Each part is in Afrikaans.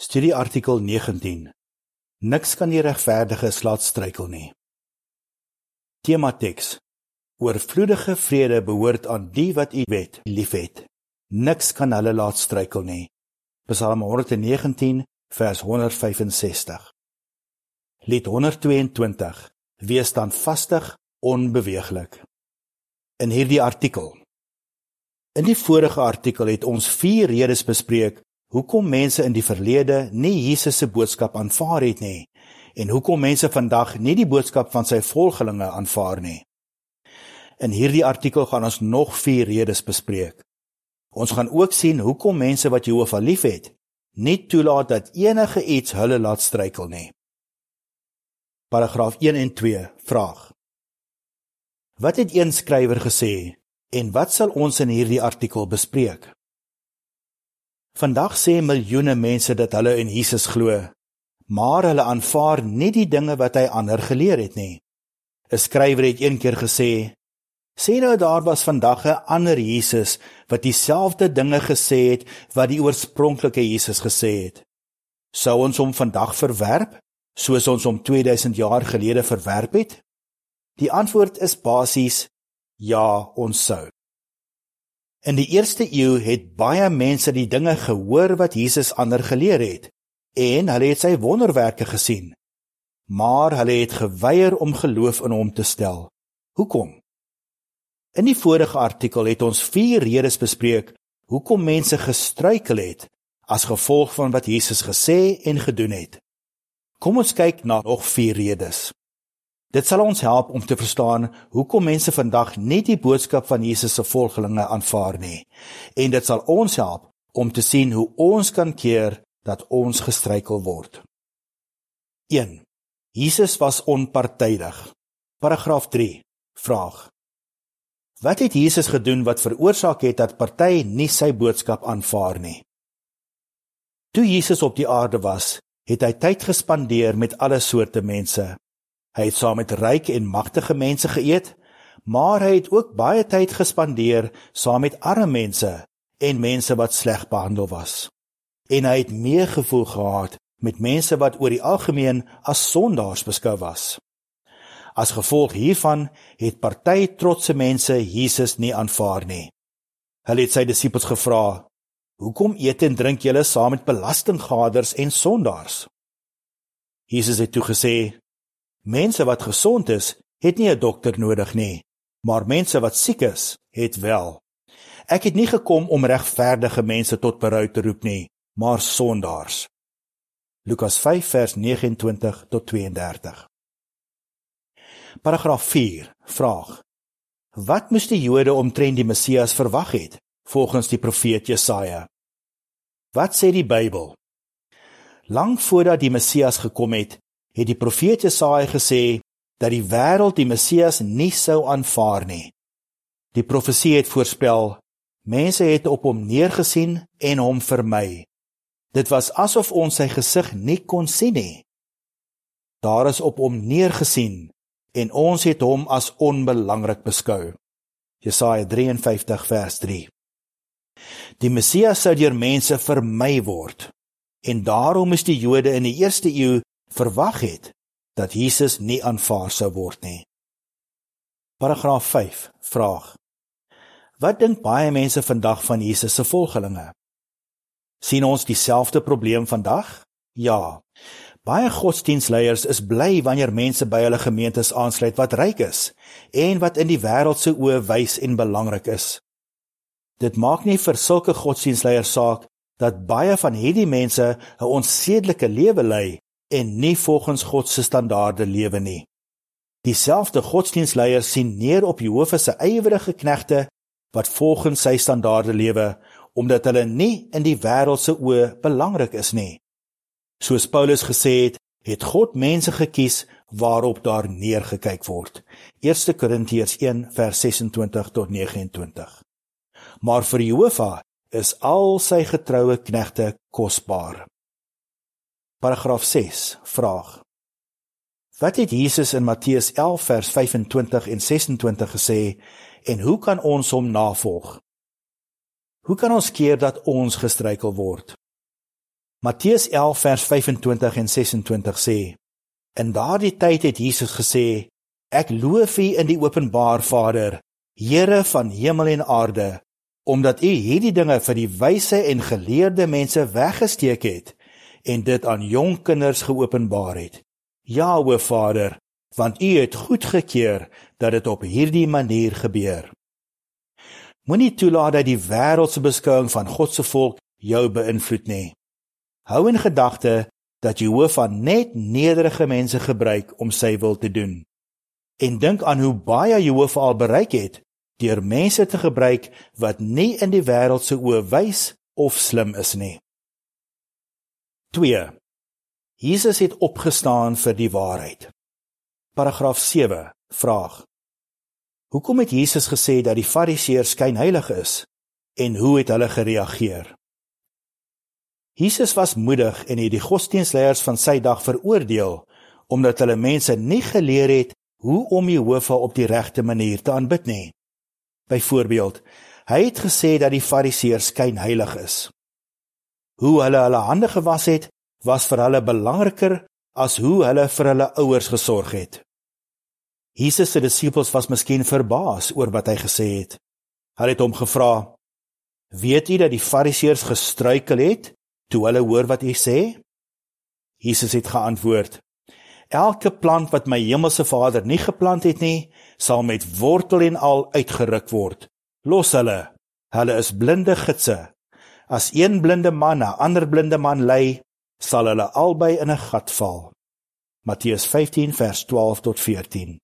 Studie artikel 19. Niks kan die regverdiges laat struikel nie. Tema teks. Oorvloedige vrede behoort aan die wat U wet liefhet. Niks kan hulle laat struikel nie. Psalm 119 vers 165. Lied 122. Wees dan vastig, onbeweeglik. In hierdie artikel. In die vorige artikel het ons vier redes bespreek hoekom mense in die verlede nie Jesus se boodskap aanvaar het nie en hoekom mense vandag nie die boodskap van sy volgelinge aanvaar nie. In hierdie artikel gaan ons nog vier redes bespreek. Ons gaan ook sien hoekom mense wat Jehovah liefhet, nie toelaat dat enige iets hulle laat struikel nie. Paragraaf 1 en 2 vraag: Wat het een skrywer gesê en wat sal ons in hierdie artikel bespreek? Vandag sê miljoene mense dat hulle in Jesus glo, maar hulle aanvaar nie die dinge wat hy ander geleer het nie. 'n Skrywer het eendag gesê: "Sê nou daar was vandag 'n ander Jesus wat dieselfde dinge gesê het wat die oorspronklike Jesus gesê het. Sou ons hom vandag verwerp soos ons hom 2000 jaar gelede verwerp het?" Die antwoord is basies: Ja, ons sou. In die eerste eeu het baie mense die dinge gehoor wat Jesus ander geleer het en hulle het sy wonderwerke gesien. Maar hulle het geweier om geloof in hom te stel. Hoekom? In die vorige artikel het ons vier redes bespreek hoekom mense gestruikel het as gevolg van wat Jesus gesê en gedoen het. Kom ons kyk na nog vier redes. Dit sal ons help om te verstaan hoekom mense vandag nie die boodskap van Jesus se volgelinge aanvaar nie. En dit sal ons help om te sien hoe ons kan keer dat ons gestruikel word. 1. Jesus was onpartydig. Paragraaf 3. Vraag: Wat het Jesus gedoen wat veroorsaak het dat party nie sy boodskap aanvaar nie? Toe Jesus op die aarde was, het hy tyd gespandeer met alle soorte mense. Hy het saam met ryk en magtige mense geëet, maar hy het ook baie tyd gespandeer saam met arme mense en mense wat sleg behandel was. En hy het meegevoel gehad met mense wat oor die algemeen as sondaars beskou was. As gevolg hiervan het party trotse mense Jesus nie aanvaar nie. Hulle het sy disippels gevra: "Hoekom eet en drink julle saam met belastinggaders en sondaars?" Jesus het toe gesê: Mense wat gesond is, het nie 'n dokter nodig nie, maar mense wat siek is, het wel. Ek het nie gekom om regverdige mense tot berou te roep nie, maar sondaars. Lukas 5 vers 29 tot 32. Paragraaf 4. Vraag: Wat moes die Jode omtrent die Messias verwag het volgens die profeet Jesaja? Wat sê die Bybel? Lank voordat die Messias gekom het, het die profeet Jesaja gesê dat die wêreld die Messias nie sou aanvaar nie. Die profesie het voorspel: Mense het op hom neergesien en hom vermy. Dit was asof ons sy gesig nie kon sien nie. Daar is op hom neergesien en ons het hom as onbelangrik beskou. Jesaja 53 vers 3. Die Messias sou deur mense vermy word en daarom is die Jode in die eerste eeu verwag het dat Jesus nie aanvaar sou word nie. Paragraaf 5 vraag: Wat dink baie mense vandag van Jesus se volgelinge? sien ons dieselfde probleem vandag? Ja. Baie godsdienstleiers is bly wanneer mense by hulle gemeentes aansluit wat ryk is en wat in die wêreld se oë wys en belangrik is. Dit maak nie vir sulke godsdienstleiers saak dat baie van hierdie mense 'n onsedelike lewe lei en nie volgens God se standaarde lewe nie. Dieselfde godsdienstleiers sien neer op Jehovah se ywerige knegte wat volgens sy standaarde lewe omdat hulle nie in die wêreld se oë belangrik is nie. Soos Paulus gesê het, het God mense gekies waarop daar neergekyk word. 1 Korintiërs 1 vers 26 tot 29. Maar vir Jehovah is al sy getroue knegte kosbaar. Paragraaf 6 vraag Wat het Jesus in Matteus 11 vers 25 en 26 gesê en hoe kan ons hom navolg? Hoe kan ons keer dat ons gestruikel word? Matteus 11 vers 25 en 26 sê: In daardie tyd het Jesus gesê: Ek loof U in die openbaar Vader, Here van hemel en aarde, omdat U hierdie dinge vir die wyse en geleerde mense weggesteek het en dit aan jong kinders geopenbaar het. Ja, o Vader, want U het goedgekeur dat dit op hierdie manier gebeur. Moenie toelaat dat die wêreldse beskouing van God se volk jou beïnvloed nie. Hou in gedagte dat Jehovah net nederige mense gebruik om sy wil te doen. En dink aan hoe baie Jehovah al bereik het deur mense te gebruik wat nie in die wêreld se oë wys of slim is nie. 2. Jesus het opgestaan vir die waarheid. Paragraaf 7 vraag: Hoekom het Jesus gesê dat die Fariseërs skynheilig is en hoe het hulle gereageer? Jesus was moedig en het die godsdienstleiers van sy dag veroordeel omdat hulle mense nie geleer het hoe om Jehovah op die regte manier te aanbid nie. Byvoorbeeld, hy het gesê dat die Fariseërs skynheilig is. Hoe hulle hulle hande gewas het, was vir hulle belangriker as hoe hulle vir hulle ouers gesorg het. Jesus se disippels was miskien verbaas oor wat hy gesê het. Hulle het hom gevra: "Weet u dat die Fariseërs gestruikel het toe hulle hoor wat u sê?" Jesus het geantwoord: Elke plant wat my hemelse Vader nie geplant het nie, sal met wortel en al uitgeruk word. Los hulle. Hulle is blinde gidse. As een blinde man 'n ander blinde man lei, sal hulle albei in 'n gat val. Matteus 15 vers 12 tot 14.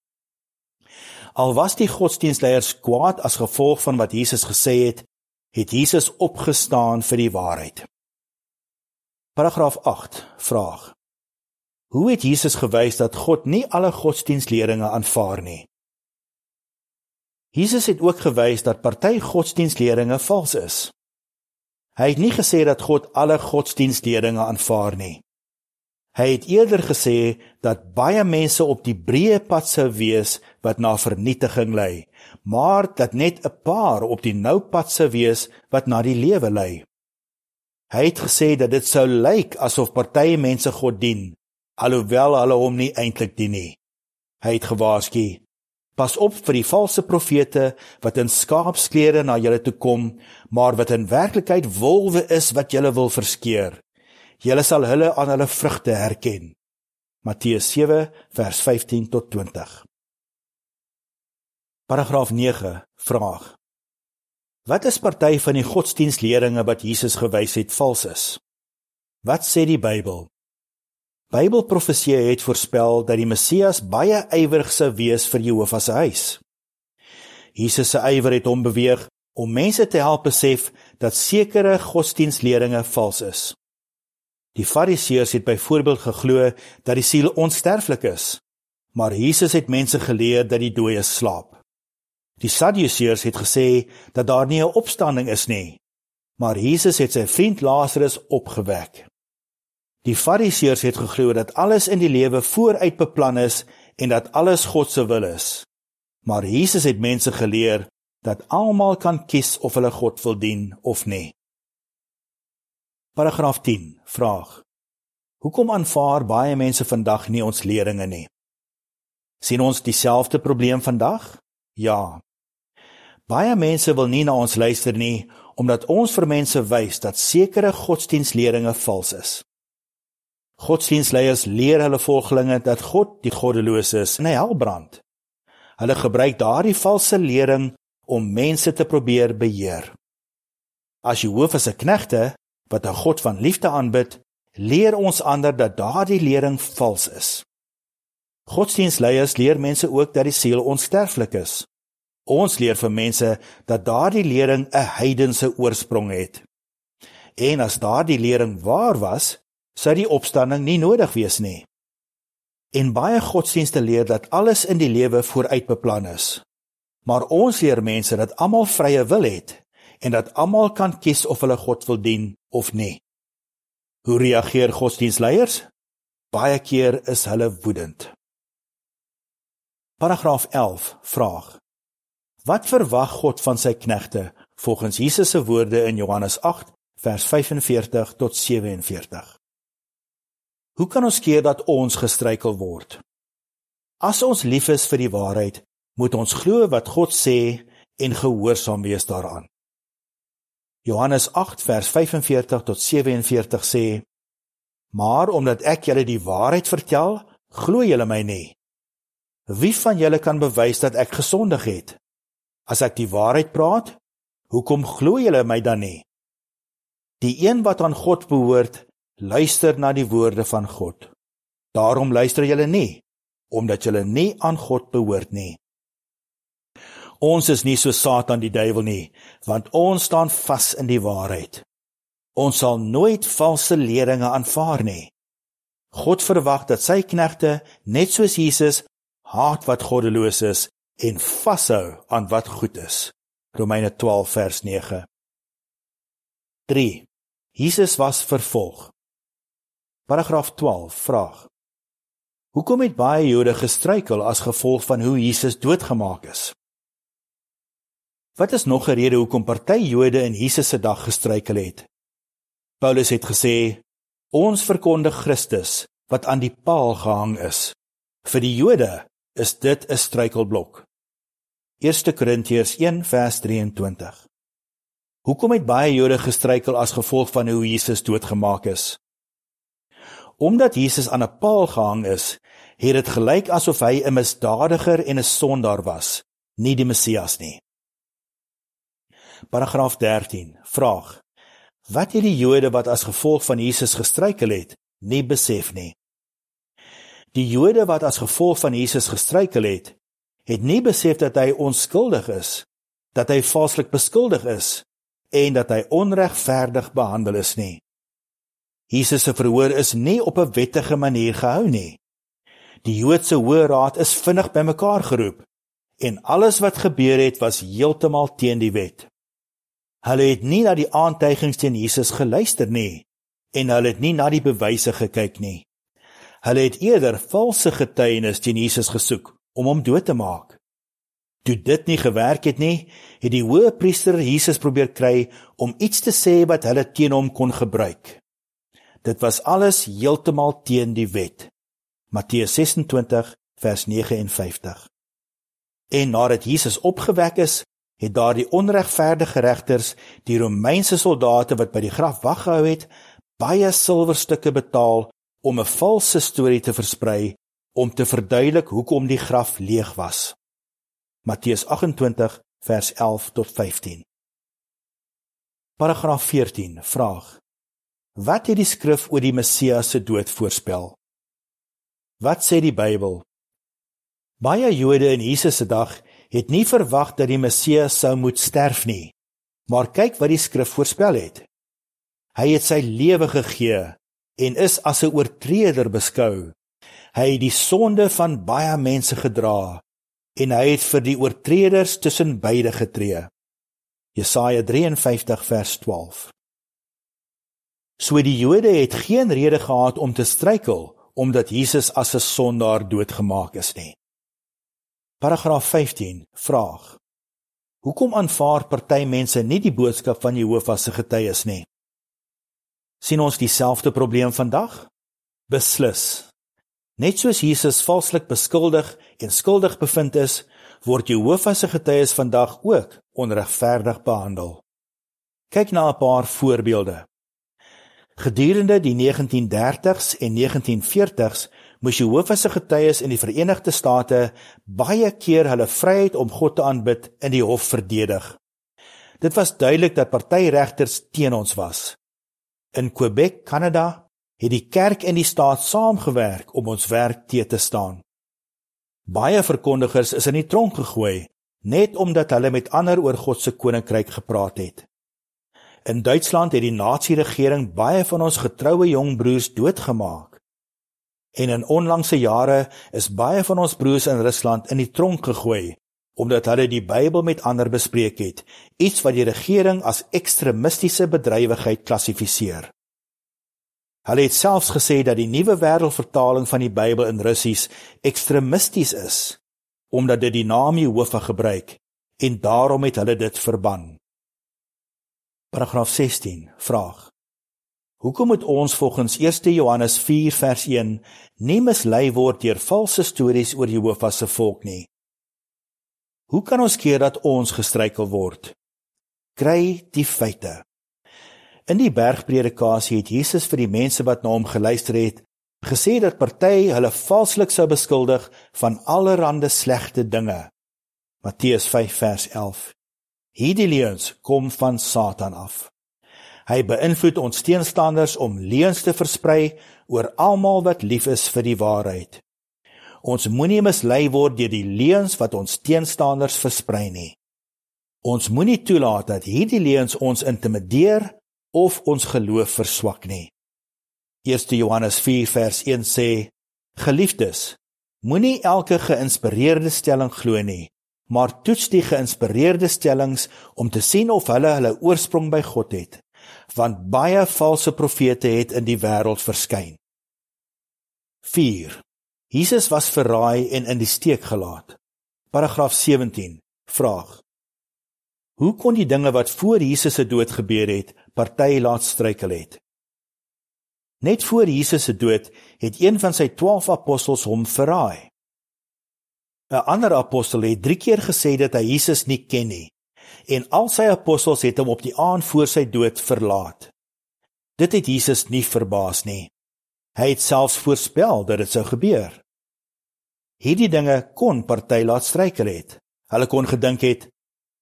Al was die godsdienstleiers kwaad as gevolg van wat Jesus gesê het, het Jesus opgestaan vir die waarheid. Paragraaf 8 vraag Hoe het Jesus gewys dat God nie alle godsdienstleringe aanvaar nie? Jesus het ook gewys dat party godsdienstleringe vals is. Hy het nie gesê dat God alle godsdienstleringe aanvaar nie. Hy het eerder gesê dat baie mense op die breë pad sou wees wat na vernietiging lei, maar dat net 'n paar op die nou pad sou wees wat na die lewe lei. Hy het gesê dat dit sou lyk asof party mense God dien, alhoewel hulle hom nie eintlik dien nie. Hy het gewaarsku: Pas op vir die valse profete wat in skaapsklere na julle toe kom, maar wat in werklikheid wolwe is wat julle wil verskeur. Julle sal hulle aan hulle vrugte herken. Matteus 7 vers 15 tot 20. Paragraaf 9 vraag Wat is party van die godsdienstleringe wat Jesus gewys het vals is? Wat sê die Bybel? Bybelprofeseë het voorspel dat die Messias baie ywerig sou wees vir Jehovah se huis. Jesus se ywer het hom beweeg om mense te help besef dat sekere godsdienstleringe vals is. Die Fariseërs het byvoorbeeld geglo dat die siel onsterflik is, maar Jesus het mense geleer dat die dooies slaap. Die Sadduseërs het gesê dat daar nie 'n opstanding is nie, maar Jesus het sy vriend Lazarus opgewek. Die Fariseërs het geglo dat alles in die lewe vooruit beplan is en dat alles God se wil is. Maar Jesus het mense geleer dat almal kan kies of hulle God wil dien of nie. Paragraaf 10 vraag: Hoekom aanvaar baie mense vandag nie ons leringe nie? sien ons dieselfde probleem vandag? Ja. Baie mense wil nie na ons luister nie omdat ons vir mense wys dat sekere godsdienstleringe vals is. Godsdienstleiers leer hulle volgelinge dat God die goddelose is en hy hel brand. Hulle gebruik daardie valse lering om mense te probeer beheer. As Jehovah se knegte wat 'n God van liefde aanbid, leer ons ander dat daardie lering vals is. Godsdienstleiers leer mense ook dat die siel onsterflik is. Ons leer vir mense dat daardie lering 'n heidense oorsprong het. En as daardie lering waar was, sou die opstanding nie nodig wees nie. En baie godsdienste leer dat alles in die lewe vooruit beplan is. Maar ons leer mense dat almal vrye wil het en dat almal kan kies of hulle God wil dien of nie. Hoe reageer godsdienstleiers? Baie keer is hulle woedend. Paragraaf 11 vraag: Wat verwag God van sy knegte volgens Jesus se woorde in Johannes 8 vers 45 tot 47? Hoe kan ons keer dat ons gestruikel word? As ons lief is vir die waarheid, moet ons glo wat God sê en gehoorsaam wees daaraan. Johannes 8 vers 45 tot 47 sê: Maar omdat ek julle die waarheid vertel, glo julle my nie. Wie van julle kan bewys dat ek gesondig het? As ek die waarheid praat, hoekom glo julle my dan nie? Die een wat aan God behoort, luister na die woorde van God. Daarom luister julle nie, omdat julle nie aan God behoort nie. Ons is nie so Satan die duiwel nie, want ons staan vas in die waarheid. Ons sal nooit valse leringe aanvaar nie. God verwag dat sy knegte, net soos Jesus, haat wat goddeloos is en vashou aan wat goed is. Romeine 12 vers 9. 3. Jesus was vervolg. Paragraaf 12 vraag: Hoekom het baie Jode gestruikel as gevolg van hoe Jesus doodgemaak is? Wat is nog 'n rede hoekom party Jode in Jesus se dag gestruikel het? Paulus het gesê: Ons verkondig Christus wat aan die paal gehang is. Vir die Jode is dit 'n struikelblok. 1 Korintiërs 1 vers 23. Hoekom het baie Jode gestruikel as gevolg van hoe Jesus doodgemaak is? Omdat Jesus aan 'n paal gehang is, het dit gelyk asof hy 'n misdadiger en 'n sondaar was, nie die Messias nie. Paragraaf 13. Vraag: Wat het die Jode wat as gevolg van Jesus gestruikel het, nie besef nie? Die Jode wat as gevolg van Jesus gestruikel het, het nie besef dat hy onskuldig is, dat hy valslik beskuldig is en dat hy onregverdig behandel is nie. Jesus se verhoor is nie op 'n wettige manier gehou nie. Die Joodse Hoë Raad is vinnig bymekaar geroep en alles wat gebeur het was heeltemal teen die wet. Hulle het nie na die aantuigings teen Jesus geluister nie en hulle het nie na die bewyse gekyk nie. Hulle het eerder valse getuienis teen Jesus gesoek om hom dood te maak. Toe dit nie gewerk het nie, het die hoëpriester Jesus probeer kry om iets te sê wat hulle teen hom kon gebruik. Dit was alles heeltemal teen die wet. Matteus 26 vers 59. En nadat Jesus opgewek is, het daardie onregverdige regters die Romeinse soldate wat by die graf wag gehou het, baie silwerstukke betaal om 'n valse storie te versprei om te verduidelik hoekom die graf leeg was. Matteus 28 vers 11 tot 15. Paragraaf 14 vraag Wat het die skrif oor die Messias se dood voorspel? Wat sê die Bybel? Baie Jode in Jesus se dag het nie verwag dat die Messias sou moet sterf nie. Maar kyk wat die skrif voorspel het. Hy het sy lewe gegee en is as 'n oortreder beskou. Hy het die sonde van baie mense gedra en hy het vir die oortreders tussen beide getree. Jesaja 53 vers 12. So die Jode het geen rede gehad om te struikel omdat Jesus as 'n sondaar doodgemaak is nie. Paragraaf 15 vraag: Hoekom aanvaar party mense nie die boodskap van Jehovah se getuies nie? sien ons dieselfde probleem vandag? Beslis. Net soos Jesus valslik beskuldig en skuldig bevind is, word Jehovah se getuies vandag ook onregverdig behandel. Kyk na 'n paar voorbeelde. Gedurende die 1930s en 1940s moes Jehovah se getuies in die Verenigde State baie keer hulle vryheid om God te aanbid in die hof verdedig. Dit was duidelik dat partyregters teen ons was. In Quebec, Kanada, het die kerk en die staat saamgewerk om ons werk te te staan. Baie verkondigers is in die tronk gegooi net omdat hulle met ander oor God se koninkryk gepraat het. In Duitsland het die nazi-regering baie van ons getroue jong broers doodgemaak. En in onlangse jare is baie van ons broers in Rusland in die tronk gegooi omdat hulle die Bybel met ander bespreek het, iets wat die regering as ekstremistiese bedrywigheid klassifiseer. Hulle het selfs gesê dat die nuwe wêreldvertaling van die Bybel in Russies ekstremisties is omdat dit die naam Jehovah gebruik en daarom het hulle dit verban. Paragraaf 16 vraag Hoekom moet ons volgens 1 Johannes 4 vers 1 nie mislei word deur valse stories oor Jehovah se volk nie? Hoe kan ons keer dat ons gestruikel word? Kry die feite. In die bergpredikasie het Jesus vir die mense wat na hom geluister het, gesê dat party hulle valslik sou beskuldig van allerlei slegte dinge. Matteus 5 vers 11. Hierdie leuns kom van Satan af. Hy beïnvloed ons teenstanders om leuns te versprei oor almal wat lief is vir die waarheid. Ons moenie mislei word deur die leuns wat ons teenstanders versprei nie. Ons moenie toelaat dat hierdie leuns ons intimideer of ons geloof verswak nie. 1 Johannes 4 vers 1 sê: Geliefdes, moenie elke geïnspireerde stelling glo nie, maar toets die geïnspireerde stellings om te sien of hulle hulle oorsprong by God het, want baie valse profete het in die wêreld verskyn. 4. Jesus was verraai en in die steek gelaat. Paragraaf 17. Vraag: Hoe kon die dinge wat voor Jesus se dood gebeur het, party laat struikel het? Net voor Jesus se dood het een van sy 12 apostels hom verraai. 'n Ander apostel het 3 keer gesê dat hy Jesus nie ken nie en al sy apostels het hom op die aand voor sy dood verlaat. Dit het Jesus nie verbaas nie. Hy het selfs voorspel dat dit sou gebeur. Hierdie dinge kon party laat struikel het. Hulle kon gedink het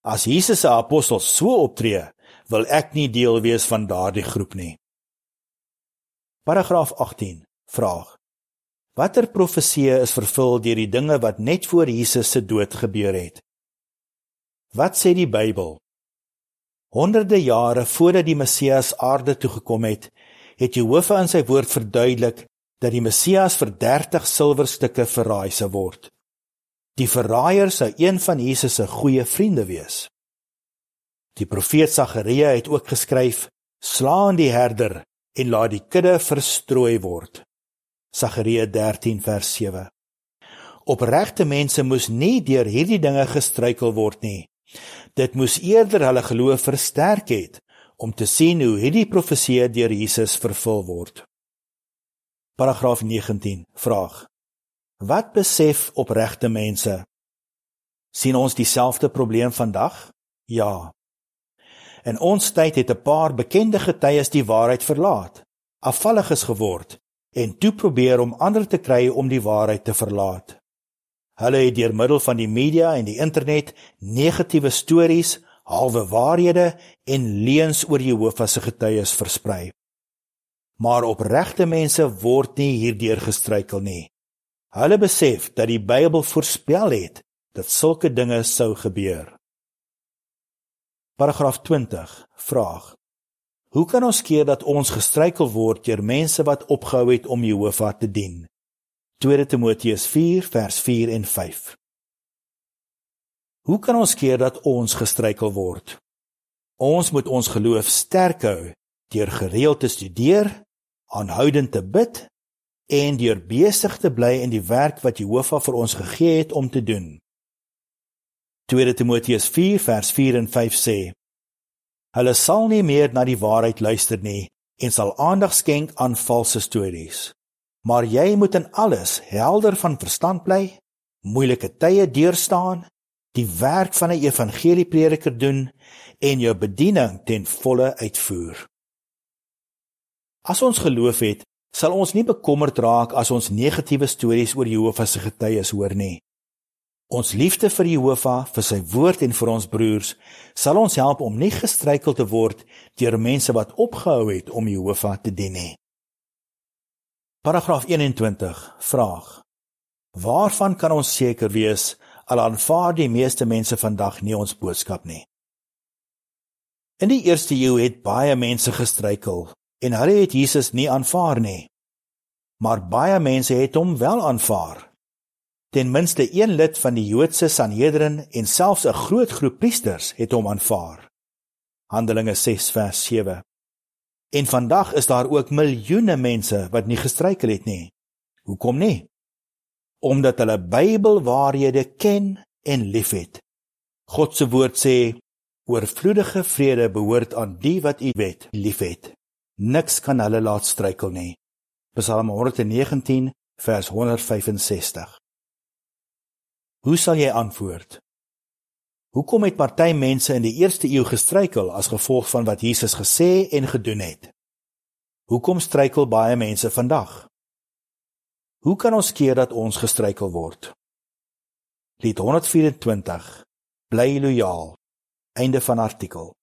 As Jesus se apostels so optree, wil ek nie deel wees van daardie groep nie. Paragraaf 18 vraag: Watter profeseë is vervul deur die dinge wat net voor Jesus se dood gebeur het? Wat sê die Bybel? Honderde jare voordat die Messias aarde toe gekom het, het Jehovah in sy woord verduidelik dat die Messias vir 30 silwerstukke verraai sou word. Die verraaier sou een van Jesus se goeie vriende wees. Die profeet Sagaria het ook geskryf: "Slaan die herder en laat die kudde verstrooi word." Sagaria 13 vers 7. Opregte mense moes nie deur hierdie dinge gestruikel word nie. Dit moes eerder hulle geloof versterk het om te sien hoe hierdie profeseë deur Jesus vervul word. Paragraaf 19 vraag: Wat besef opregte mense? sien ons dieselfde probleem vandag? Ja. In ons tyd het 'n paar bekende getuies die waarheid verlaat, afvalliges geword en toe probeer om ander te kry om die waarheid te verlaat. Hulle het deur middel van die media en die internet negatiewe stories, halwe waarhede en leuns oor Jehovah se getuies versprei. Maar opregte mense word nie hierdeur gestruikel nie. Hulle besef dat die Bybel voorspel het dat sulke dinge sou gebeur. Paragraaf 20 vraag: Hoe kan ons keer dat ons gestruikel word deur mense wat opgehou het om Jehovah te dien? 2 Timoteus 4 vers 4 en 5. Hoe kan ons keer dat ons gestruikel word? Ons moet ons geloof sterk hou deur gereeld te studeer, aanhoudend te bid en deur besig te bly in die werk wat Jehovah vir ons gegee het om te doen. 2 Timoteus 4 vers 4 en 5 sê: Hulle sal nie meer na die waarheid luister nie en sal aandag skenk aan valse stories. Maar jy moet in alles helder van verstand bly, moeilike tye deurstaan, die werk van 'n evangelieprediker doen en jou bediening ten volle uitvoer. As ons geloof het, sal ons nie bekommerd raak as ons negatiewe stories oor Jehovah se getuies hoor nie. Ons liefde vir Jehovah, vir sy woord en vir ons broers, sal ons help om nie gestruikel te word deur mense wat opgehou het om Jehovah te dien nie. Paragraaf 21 vraag: Waarvan kan ons seker wees al aanvaar die meeste mense vandag nie ons boodskap nie? In die eerste eeu het baie mense gestruikel en hulle het Jesus nie aanvaar nie. Maar baie mense het hom wel aanvaar. Ten minste een lid van die Joodse Sanhedrin en selfs 'n groot groep priesters het hom aanvaar. Handelinge 6 vers 7. En vandag is daar ook miljoene mense wat nie gestruikel het nie. Hoekom nie? Omdat hulle Bybelwaarhede ken en liefhet. God se woord sê: "Oorvloedige vrede behoort aan die wat U wet liefhet." Niks kan hulle laat struikel nie. Psalm 119 vers 165. Hoe sal jy antwoord? Hoekom het party mense in die eerste eeu gestruikel as gevolg van wat Jesus gesê en gedoen het? Hoekom struikel baie mense vandag? Hoe kan ons keer dat ons gestruikel word? Lied 124 Bly lojaal. Einde van artikel.